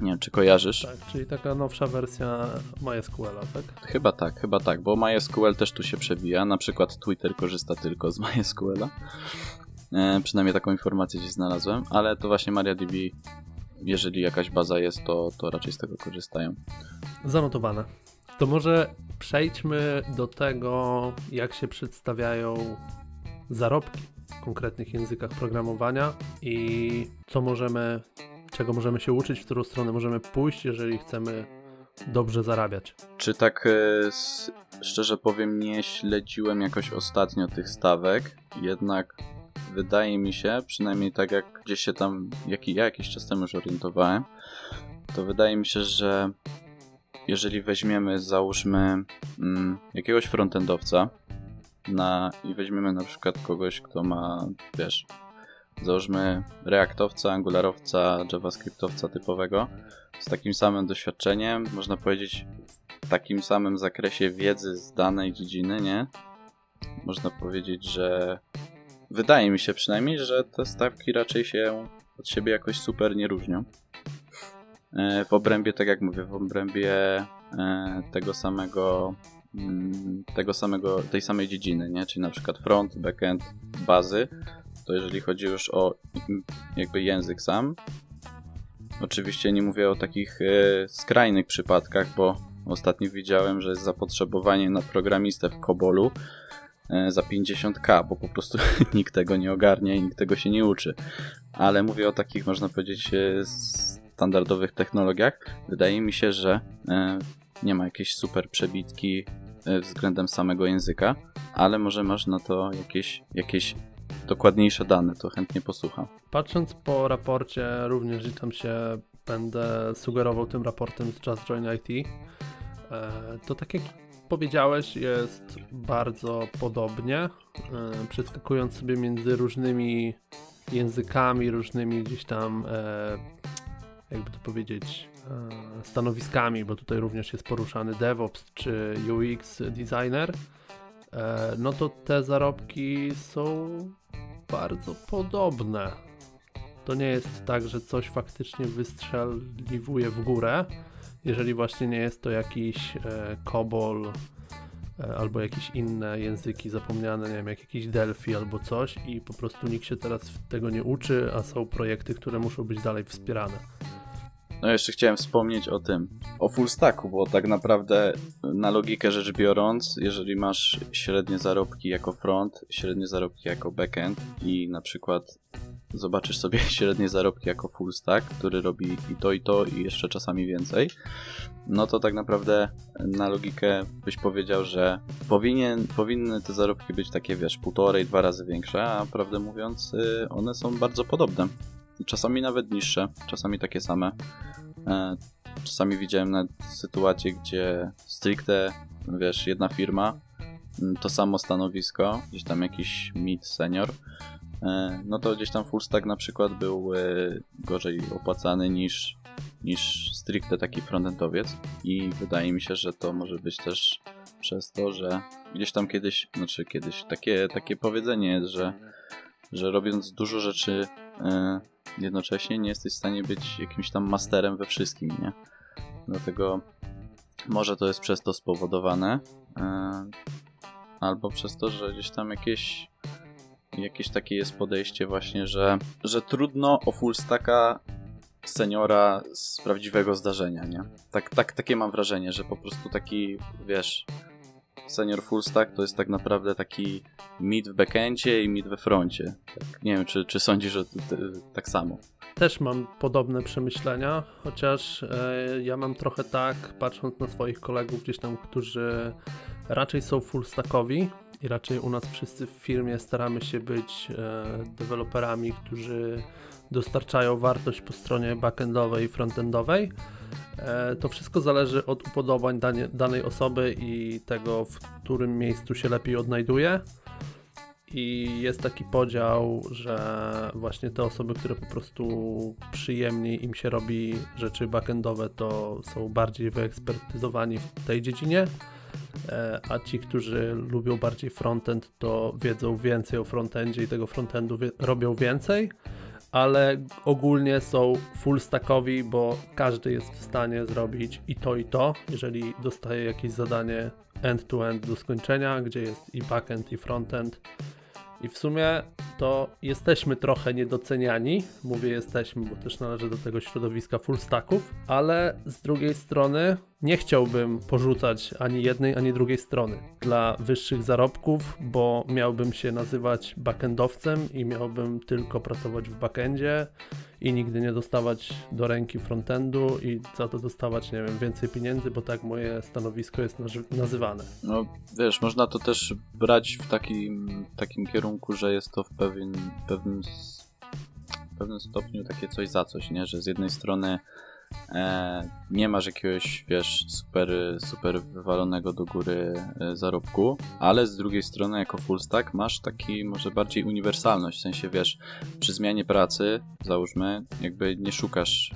Nie wiem, czy kojarzysz? Tak, czyli taka nowsza wersja MySQL, tak? Chyba tak, chyba tak, bo MySQL też tu się przewija. Na przykład Twitter korzysta tylko z <laughs> MySQL-a. E, przynajmniej taką informację gdzieś znalazłem, ale to właśnie MariaDB, jeżeli jakaś baza jest, to, to raczej z tego korzystają. Zanotowane. To może przejdźmy do tego, jak się przedstawiają zarobki konkretnych językach programowania i co możemy, czego możemy się uczyć, w którą stronę możemy pójść, jeżeli chcemy dobrze zarabiać. Czy tak e, szczerze powiem, nie śledziłem jakoś ostatnio tych stawek, jednak wydaje mi się, przynajmniej tak jak gdzieś się tam, jak ja jakiś czas temu już orientowałem, to wydaje mi się, że jeżeli weźmiemy, załóżmy mm, jakiegoś frontendowca, na, i weźmiemy na przykład kogoś, kto ma, wiesz, załóżmy reaktowca, angularowca, javascriptowca typowego, z takim samym doświadczeniem, można powiedzieć w takim samym zakresie wiedzy z danej dziedziny, nie? Można powiedzieć, że wydaje mi się przynajmniej, że te stawki raczej się od siebie jakoś super nie różnią. E, w obrębie, tak jak mówię, w obrębie e, tego samego tego samego, tej samej dziedziny, nie? Czyli na przykład front, backend, bazy, to jeżeli chodzi już o jakby język sam, oczywiście nie mówię o takich e, skrajnych przypadkach, bo ostatnio widziałem, że jest zapotrzebowanie na programistę w Kobolu e, za 50k, bo po prostu <laughs> nikt tego nie ogarnia i nikt tego się nie uczy. Ale mówię o takich, można powiedzieć, e, standardowych technologiach. Wydaje mi się, że nie ma jakiejś super przebitki e, względem samego języka, ale może masz na to jakieś, jakieś dokładniejsze dane, to chętnie posłucham. Patrząc po raporcie, również tam się będę sugerował tym raportem z Just Join IT, e, to tak jak powiedziałeś, jest bardzo podobnie, e, przeskakując sobie między różnymi językami, różnymi gdzieś tam, jakby to powiedzieć, stanowiskami, bo tutaj również jest poruszany DevOps czy UX designer, e, no to te zarobki są bardzo podobne. To nie jest tak, że coś faktycznie wystrzeliwuje w górę, jeżeli właśnie nie jest to jakiś e, COBOL albo jakieś inne języki zapomniane, nie wiem, jak jakiś Delphi albo coś i po prostu nikt się teraz tego nie uczy, a są projekty, które muszą być dalej wspierane. No jeszcze chciałem wspomnieć o tym, o full stacku, bo tak naprawdę na logikę rzecz biorąc, jeżeli masz średnie zarobki jako front, średnie zarobki jako backend i na przykład zobaczysz sobie <laughs> średnie zarobki jako full stack, który robi i to i to i jeszcze czasami więcej, no to tak naprawdę na logikę byś powiedział, że powinien, powinny te zarobki być takie, wiesz, półtorej, dwa razy większe, a prawdę mówiąc y, one są bardzo podobne. Czasami nawet niższe, czasami takie same. E, czasami widziałem nawet sytuacje, gdzie stricte, wiesz, jedna firma, mm, to samo stanowisko, gdzieś tam jakiś mid senior, e, no to gdzieś tam full stack na przykład był e, gorzej opłacany niż, niż stricte taki frontendowiec i wydaje mi się, że to może być też przez to, że gdzieś tam kiedyś, znaczy kiedyś, takie, takie powiedzenie jest, że, że robiąc dużo rzeczy jednocześnie nie jesteś w stanie być jakimś tam masterem we wszystkim, nie? Dlatego może to jest przez to spowodowane, yy, albo przez to, że gdzieś tam jakieś jakieś takie jest podejście właśnie, że, że trudno o full stacka seniora z prawdziwego zdarzenia, nie? Tak, tak, takie mam wrażenie, że po prostu taki, wiesz, senior full stack to jest tak naprawdę taki mid w backendzie i mid we froncie. Tak, nie wiem, czy, czy sądzisz, że tak samo? Też mam podobne przemyślenia, chociaż e, ja mam trochę tak, patrząc na swoich kolegów gdzieś tam, którzy raczej są full stackowi i raczej u nas wszyscy w firmie staramy się być e, deweloperami, którzy dostarczają wartość po stronie backendowej i frontendowej. E, to wszystko zależy od upodobań danie, danej osoby i tego, w którym miejscu się lepiej odnajduje. I jest taki podział, że właśnie te osoby, które po prostu przyjemniej im się robi rzeczy backendowe, to są bardziej wyekspertyzowani w tej dziedzinie, a ci, którzy lubią bardziej frontend, to wiedzą więcej o frontendzie i tego frontendu robią więcej ale ogólnie są full stackowi, bo każdy jest w stanie zrobić i to i to, jeżeli dostaje jakieś zadanie end-to-end -end do skończenia, gdzie jest i backend i frontend i w sumie to jesteśmy trochę niedoceniani. Mówię jesteśmy, bo też należę do tego środowiska full stacków, ale z drugiej strony nie chciałbym porzucać ani jednej, ani drugiej strony dla wyższych zarobków, bo miałbym się nazywać backendowcem i miałbym tylko pracować w backendzie i nigdy nie dostawać do ręki frontendu i za to dostawać, nie wiem, więcej pieniędzy, bo tak moje stanowisko jest nazywane. No wiesz, można to też brać w takim, takim kierunku, że jest to w pewien, pewnym, pewnym stopniu takie coś za coś, nie? Że z jednej strony nie masz jakiegoś, wiesz, super, super wywalonego do góry e, zarobku, ale z drugiej strony jako full stack masz taki może bardziej uniwersalność, w sensie, wiesz, przy zmianie pracy, załóżmy, jakby nie szukasz,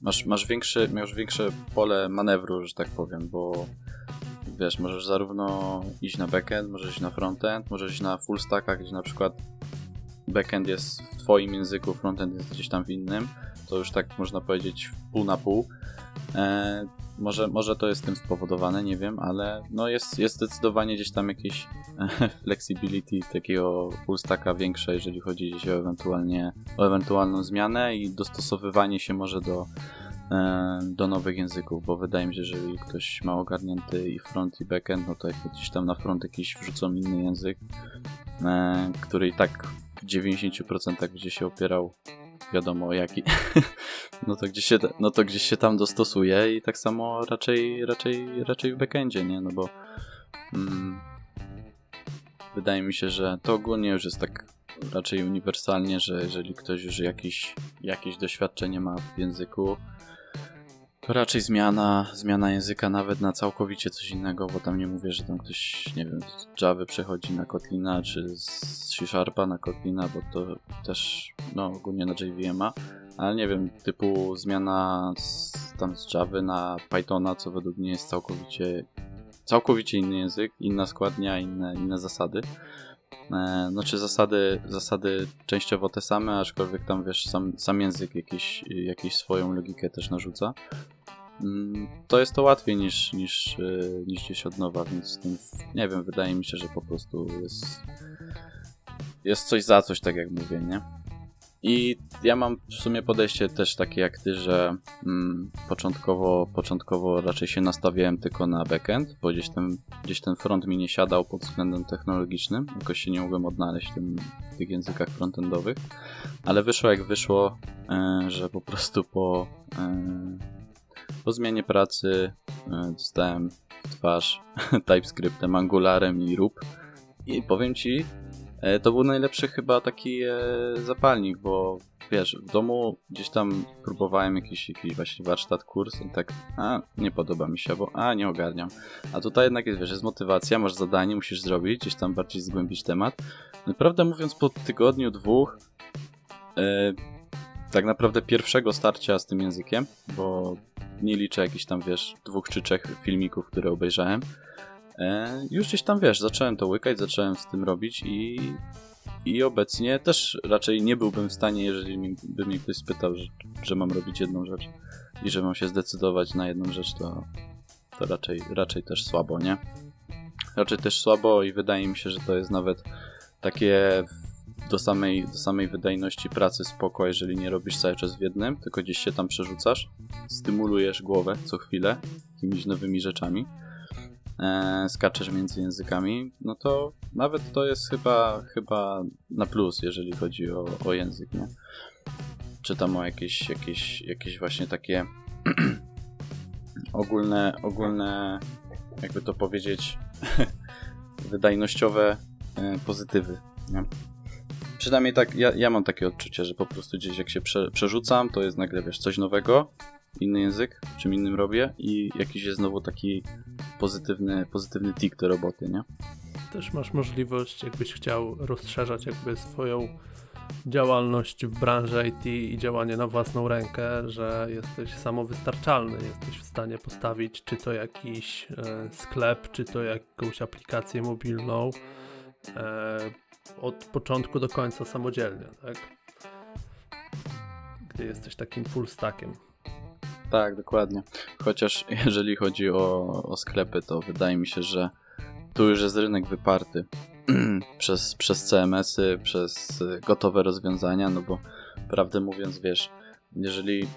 masz, masz, większe, masz większe pole manewru, że tak powiem, bo wiesz, możesz zarówno iść na backend, możesz iść na frontend, możesz iść na full stacka, gdzie na przykład backend jest w twoim języku, frontend jest gdzieś tam w innym, to już tak można powiedzieć pół na pół. E, może, może to jest tym spowodowane, nie wiem, ale no jest, jest zdecydowanie gdzieś tam jakieś <laughs> flexibility takiego full stacka większe, jeżeli chodzi gdzieś o, ewentualnie, o ewentualną zmianę i dostosowywanie się może do, e, do nowych języków, bo wydaje mi się, że jeżeli ktoś ma ogarnięty i front i backend, no to jak gdzieś tam na front jakiś wrzucą inny język, e, który i tak w 90% będzie się opierał wiadomo jaki, <laughs> no to gdzieś się, no to gdzieś się tam dostosuje i tak samo raczej, raczej, raczej w backendzie, nie? No bo mm, wydaje mi się, że to ogólnie już jest tak raczej uniwersalnie, że jeżeli ktoś już jakieś, jakieś doświadczenie ma w języku, to raczej zmiana, zmiana języka nawet na całkowicie coś innego, bo tam nie mówię, że tam ktoś, nie wiem, z Java przechodzi na Kotlina, czy z C-Sharpa na Kotlina, bo to też, no, ogólnie na JVM'a, ale nie wiem, typu zmiana z, tam z Java na Pythona, co według mnie jest całkowicie, całkowicie inny język, inna składnia, inne, inne zasady. E, znaczy zasady, zasady częściowo te same, aczkolwiek tam wiesz, sam, sam język jakiś, jakiś swoją logikę też narzuca. Mm, to jest to łatwiej niż, niż, e, niż gdzieś od nowa, więc nie wiem, wydaje mi się, że po prostu jest, jest coś za coś, tak jak mówię, nie? I ja mam w sumie podejście też takie jak ty, że mm, początkowo, początkowo raczej się nastawiałem tylko na backend, bo gdzieś ten, gdzieś ten front mi nie siadał pod względem technologicznym, jakoś się nie mogłem odnaleźć w, tym, w tych językach frontendowych, ale wyszło jak wyszło, e, że po prostu po, e, po zmianie pracy e, dostałem w twarz <laughs> TypeScriptem, Angularem i Rup i powiem ci, to był najlepszy chyba taki e, zapalnik, bo wiesz, w domu gdzieś tam próbowałem jakiś, jakiś właśnie warsztat, kurs i tak, a nie podoba mi się, bo a nie ogarniam. A tutaj jednak jest, wiesz, jest motywacja, masz zadanie, musisz zrobić, gdzieś tam bardziej zgłębić temat. Naprawdę mówiąc, po tygodniu, dwóch, e, tak naprawdę pierwszego starcia z tym językiem, bo nie liczę jakichś tam, wiesz, dwóch czy trzech filmików, które obejrzałem, E, już gdzieś tam wiesz, zacząłem to łykać, zacząłem z tym robić i, i obecnie też raczej nie byłbym w stanie, jeżeli by mnie ktoś spytał, że, że mam robić jedną rzecz i że mam się zdecydować na jedną rzecz, to, to raczej, raczej też słabo, nie? Raczej też słabo i wydaje mi się, że to jest nawet takie do samej, do samej wydajności pracy spoko, jeżeli nie robisz cały czas w jednym, tylko gdzieś się tam przerzucasz, stymulujesz głowę co chwilę jakimiś nowymi rzeczami e, skaczesz między językami, no to nawet to jest chyba, chyba na plus, jeżeli chodzi o, o język, nie? Czy tam o jakieś, jakieś, jakieś właśnie takie <clears throat> ogólne, ogólne, jakby to powiedzieć, <laughs> wydajnościowe e, pozytywy, nie? Przynajmniej tak, ja, ja mam takie odczucie, że po prostu gdzieś jak się prze, przerzucam, to jest nagle, wiesz, coś nowego, inny język, czym innym robię i jakiś jest znowu taki pozytywny, pozytywny tik do roboty, nie? Też masz możliwość, jakbyś chciał rozszerzać jakby swoją działalność w branży IT i działanie na własną rękę, że jesteś samowystarczalny, jesteś w stanie postawić czy to jakiś e, sklep, czy to jakąś aplikację mobilną e, od początku do końca samodzielnie, tak? Gdy jesteś takim full stackiem. Tak, dokładnie. Chociaż <laughs> jeżeli chodzi o, o sklepy, to wydaje mi się, że tu już jest rynek wyparty <clears throat> przez, przez CMS-y, przez gotowe rozwiązania, no bo prawdę mówiąc, wiesz, jeżeli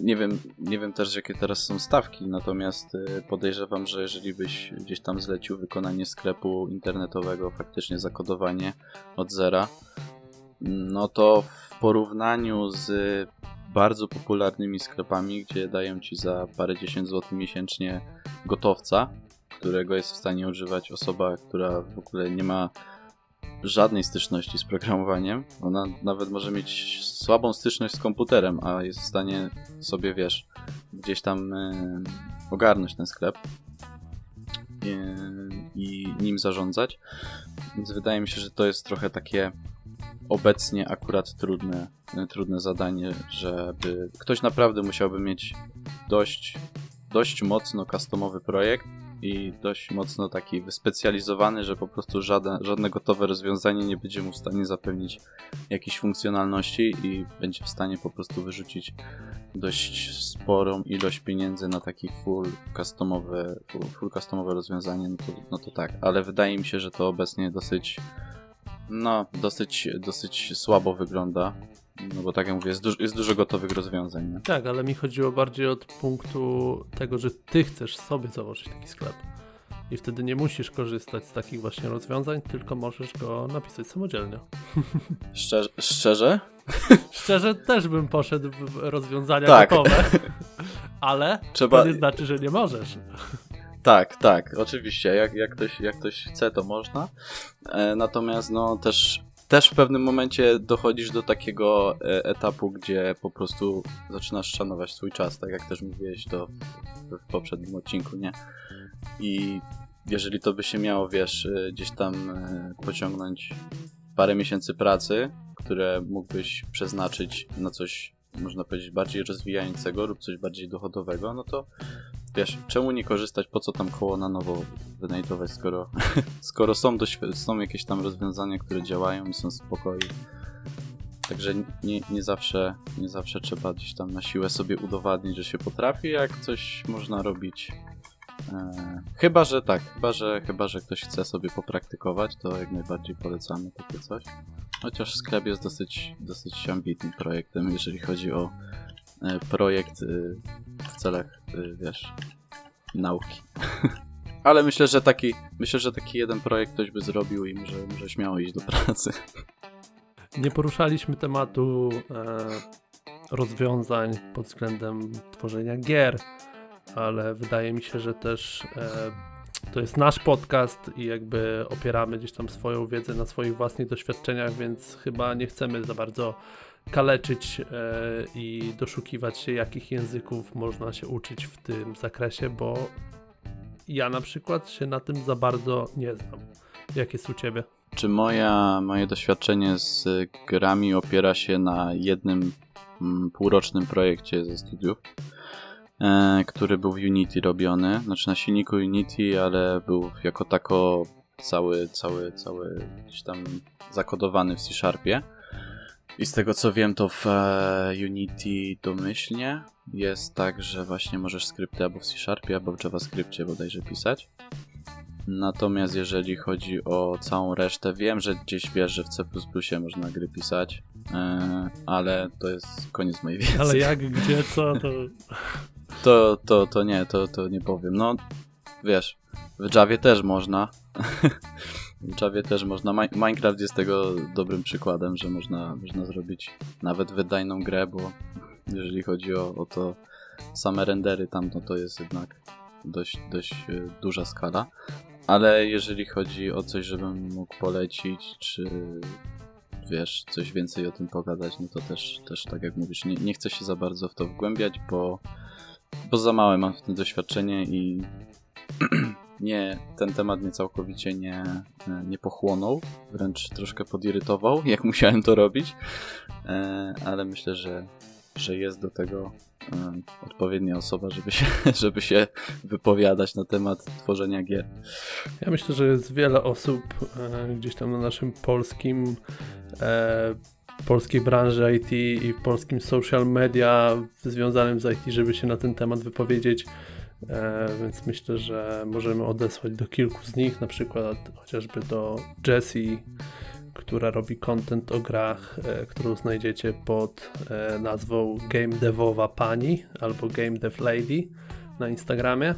nie wiem, nie wiem też jakie teraz są stawki, natomiast y, podejrzewam, że jeżeli byś gdzieś tam zlecił wykonanie sklepu internetowego, faktycznie zakodowanie od zera, no to w porównaniu z bardzo popularnymi sklepami, gdzie dają ci za parę dziesięć złotych miesięcznie gotowca, którego jest w stanie używać osoba, która w ogóle nie ma żadnej styczności z programowaniem. Ona nawet może mieć słabą styczność z komputerem, a jest w stanie sobie, wiesz, gdzieś tam y, ogarnąć ten sklep i, i nim zarządzać. Więc wydaje mi się, że to jest trochę takie obecnie akurat trudne, trudne zadanie, żeby ktoś naprawdę musiałby mieć dość, dość mocno customowy projekt i dość mocno taki wyspecjalizowany, że po prostu żadne, żadne gotowe rozwiązanie nie będzie mu w stanie zapewnić jakiejś funkcjonalności i będzie w stanie po prostu wyrzucić dość sporą ilość pieniędzy na taki full customowe, full, full customowe rozwiązanie, no to, no to tak, ale wydaje mi się, że to obecnie dosyć no, dosyć, dosyć słabo wygląda. No bo tak jak mówię, jest, jest dużo gotowych rozwiązań. Nie? Tak, ale mi chodziło bardziej od punktu tego, że ty chcesz sobie założyć taki sklep. I wtedy nie musisz korzystać z takich właśnie rozwiązań, tylko możesz go napisać samodzielnie. <laughs> Szczerze? Szczerze, <laughs> Szczerze też bym poszedł w rozwiązania tak. gotowe, <laughs> ale Trzeba... to nie znaczy, że nie możesz. Tak, tak, oczywiście. Jak, jak, ktoś, jak ktoś chce, to można. E, natomiast no też, też w pewnym momencie dochodzisz do takiego e, etapu, gdzie po prostu zaczynasz szanować swój czas, tak jak też mówiłeś to w, w poprzednim odcinku, nie? I jeżeli to by się miało, wiesz, e, gdzieś tam e, pociągnąć parę miesięcy pracy, które mógłbyś przeznaczyć na coś, można powiedzieć, bardziej rozwijającego lub coś bardziej dochodowego, no to wiesz, czemu nie korzystać, po co tam koło na nowo wynajdować, skoro, <laughs> skoro są, są jakieś tam rozwiązania, które działają i są spokojne. Także nie, nie, zawsze, nie zawsze trzeba gdzieś tam na siłę sobie udowadnić, że się potrafi, jak coś można robić. E, chyba, że tak, chyba że, chyba, że ktoś chce sobie popraktykować, to jak najbardziej polecamy takie coś. Chociaż sklep jest dosyć, dosyć ambitnym projektem, jeżeli chodzi o E, projekt y, w celach, y, wiesz, nauki. <laughs> Ale myślę, że taki, myślę, że taki jeden projekt ktoś by zrobił i może, może śmiało iść do pracy. Nie poruszaliśmy tematu e, rozwiązań pod względem tworzenia gier, ale wydaje mi się, że też e, to jest nasz podcast i jakby opieramy gdzieś tam swoją wiedzę na swoich własnych doświadczeniach, więc chyba nie chcemy za bardzo kaleczyć e, i doszukiwać się, jakich języków można się uczyć w tym zakresie, bo ja na przykład się na tym za bardzo nie znam. Jak jest u ciebie? Czy moja, moje doświadczenie z grami opiera się na jednym mm, półrocznym projekcie ze studiów, który był w Unity robiony, znaczy na silniku Unity, ale był jako tako cały, cały, cały gdzieś tam zakodowany w C-Sharpie. I z tego co wiem, to w e, Unity domyślnie jest tak, że właśnie możesz skrypty albo w C Sharpie, albo w JavaScriptie bodajże pisać. Natomiast jeżeli chodzi o całą resztę, wiem, że gdzieś wiesz, że w C można gry pisać, e, ale to jest koniec mojej wiedzy. Ale jak, gdzie, co, to... To, to, to nie, to, to nie powiem. No, wiesz, w Javie też można. <laughs> W Javie też można. Minecraft jest tego dobrym przykładem, że można, można zrobić nawet wydajną grę, bo jeżeli chodzi o, o to same rendery tam, no to jest jednak dość, dość e, duża skala. Ale jeżeli chodzi o coś, żebym mógł polecić, czy wiesz, coś więcej o tym pogadać, no to też, też tak jak mówisz, nie, nie chcę się za bardzo w to wgłębiać, bo, bo za małe mam w tym doświadczenie i <clears throat> nie, ten temat mnie całkowicie nie, nie pochłonął, wręcz troszkę podirytował, <laughs> jak musiałem to robić, e, ale myślę, że, że jest do tego e, odpowiednia osoba, żeby się, <laughs> żeby się wypowiadać na temat tworzenia gier. Ja myślę, że jest wiele osób e, gdzieś tam na naszym polskim polskiej branży IT i w polskim social media związanym z IT, żeby się na ten temat wypowiedzieć. E, więc myślę, że możemy odesłać do kilku z nich, na przykład chociażby do Jessie, która robi content o grach, e, którą znajdziecie pod e, nazwą Game Devowa Pani albo Game Dev Lady na Instagramie.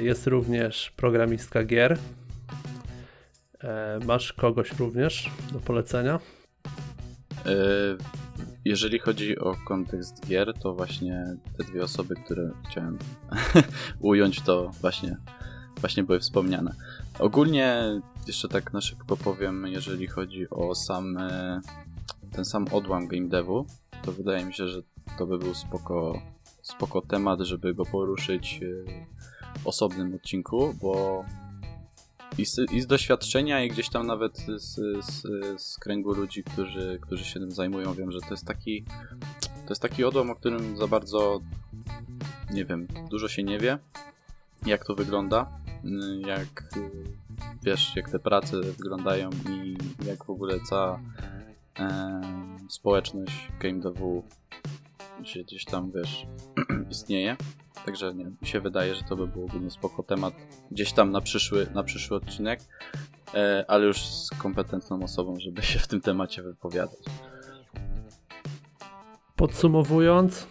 Jest również programistka gier. Masz kogoś również do polecenia? Jeżeli chodzi o kontekst gier, to właśnie te dwie osoby, które chciałem <laughs> ująć, to właśnie, właśnie były wspomniane. Ogólnie jeszcze tak na szybko powiem, jeżeli chodzi o sam e, ten sam odłam game devu, to wydaje mi się, że to by był spoko, spoko temat, żeby go poruszyć w osobnym odcinku, bo i z, i z doświadczenia, i gdzieś tam nawet z, z, z, kręgu ludzi, którzy, którzy się tym zajmują, wiem, że to jest taki to jest taki odłam, o którym za bardzo nie wiem, dużo się nie wie, jak to wygląda, jak wiesz, jak te prace wyglądają i jak w ogóle cała e, społeczność game devu się gdzieś tam, wiesz, <clears throat> istnieje. Także nie, mi się wydaje, że to by był ogólnie spoko temat gdzieś tam na przyszły, na przyszły odcinek, e, ale już z kompetentną osobą, żeby się w tym temacie wypowiadać. Podsumowując,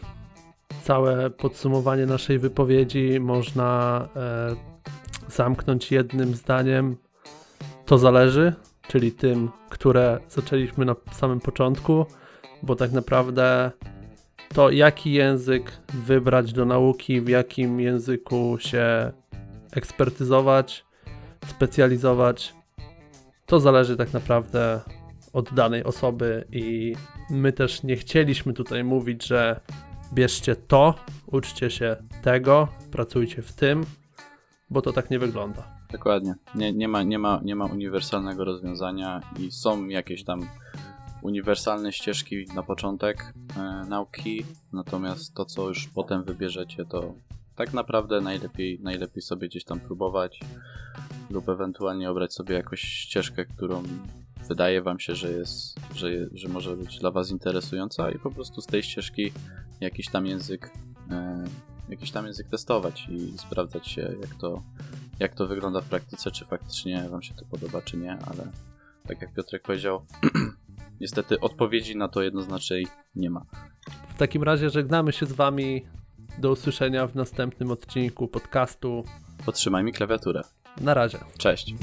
całe podsumowanie naszej wypowiedzi można e, zamknąć jednym zdaniem. To zależy, czyli tym, które zaczęliśmy na samym początku, bo tak naprawdę to jaki język wybrać do nauki, w jakim języku się ekspertyzować, specjalizować, to zależy tak naprawdę od danej osoby i my też nie chcieliśmy tutaj mówić, że bierzcie to, uczcie się tego, pracujcie w tym, bo to tak nie wygląda. Dokładnie. Nie, nie, ma, nie, ma, nie ma uniwersalnego rozwiązania i są jakieś tam uniwersalne ścieżki na początek e, nauki, natomiast to, co już potem wybierzecie, to tak naprawdę najlepiej, najlepiej sobie gdzieś tam próbować lub ewentualnie obrać sobie jakąś ścieżkę, którą wydaje wam się, że jest, że, że może być dla was interesująca i po prostu z tej ścieżki jakiś tam język e, jakiś tam język testować i sprawdzać się, jak to, jak to wygląda w praktyce, czy faktycznie wam się to podoba, czy nie, ale tak jak Piotrek powiedział, <clears throat> niestety odpowiedzi na to jednoznacznej nie ma. W takim razie żegnamy się z Wami. Do usłyszenia w następnym odcinku podcastu. Potrzymaj mi klawiaturę. Na razie. Cześć.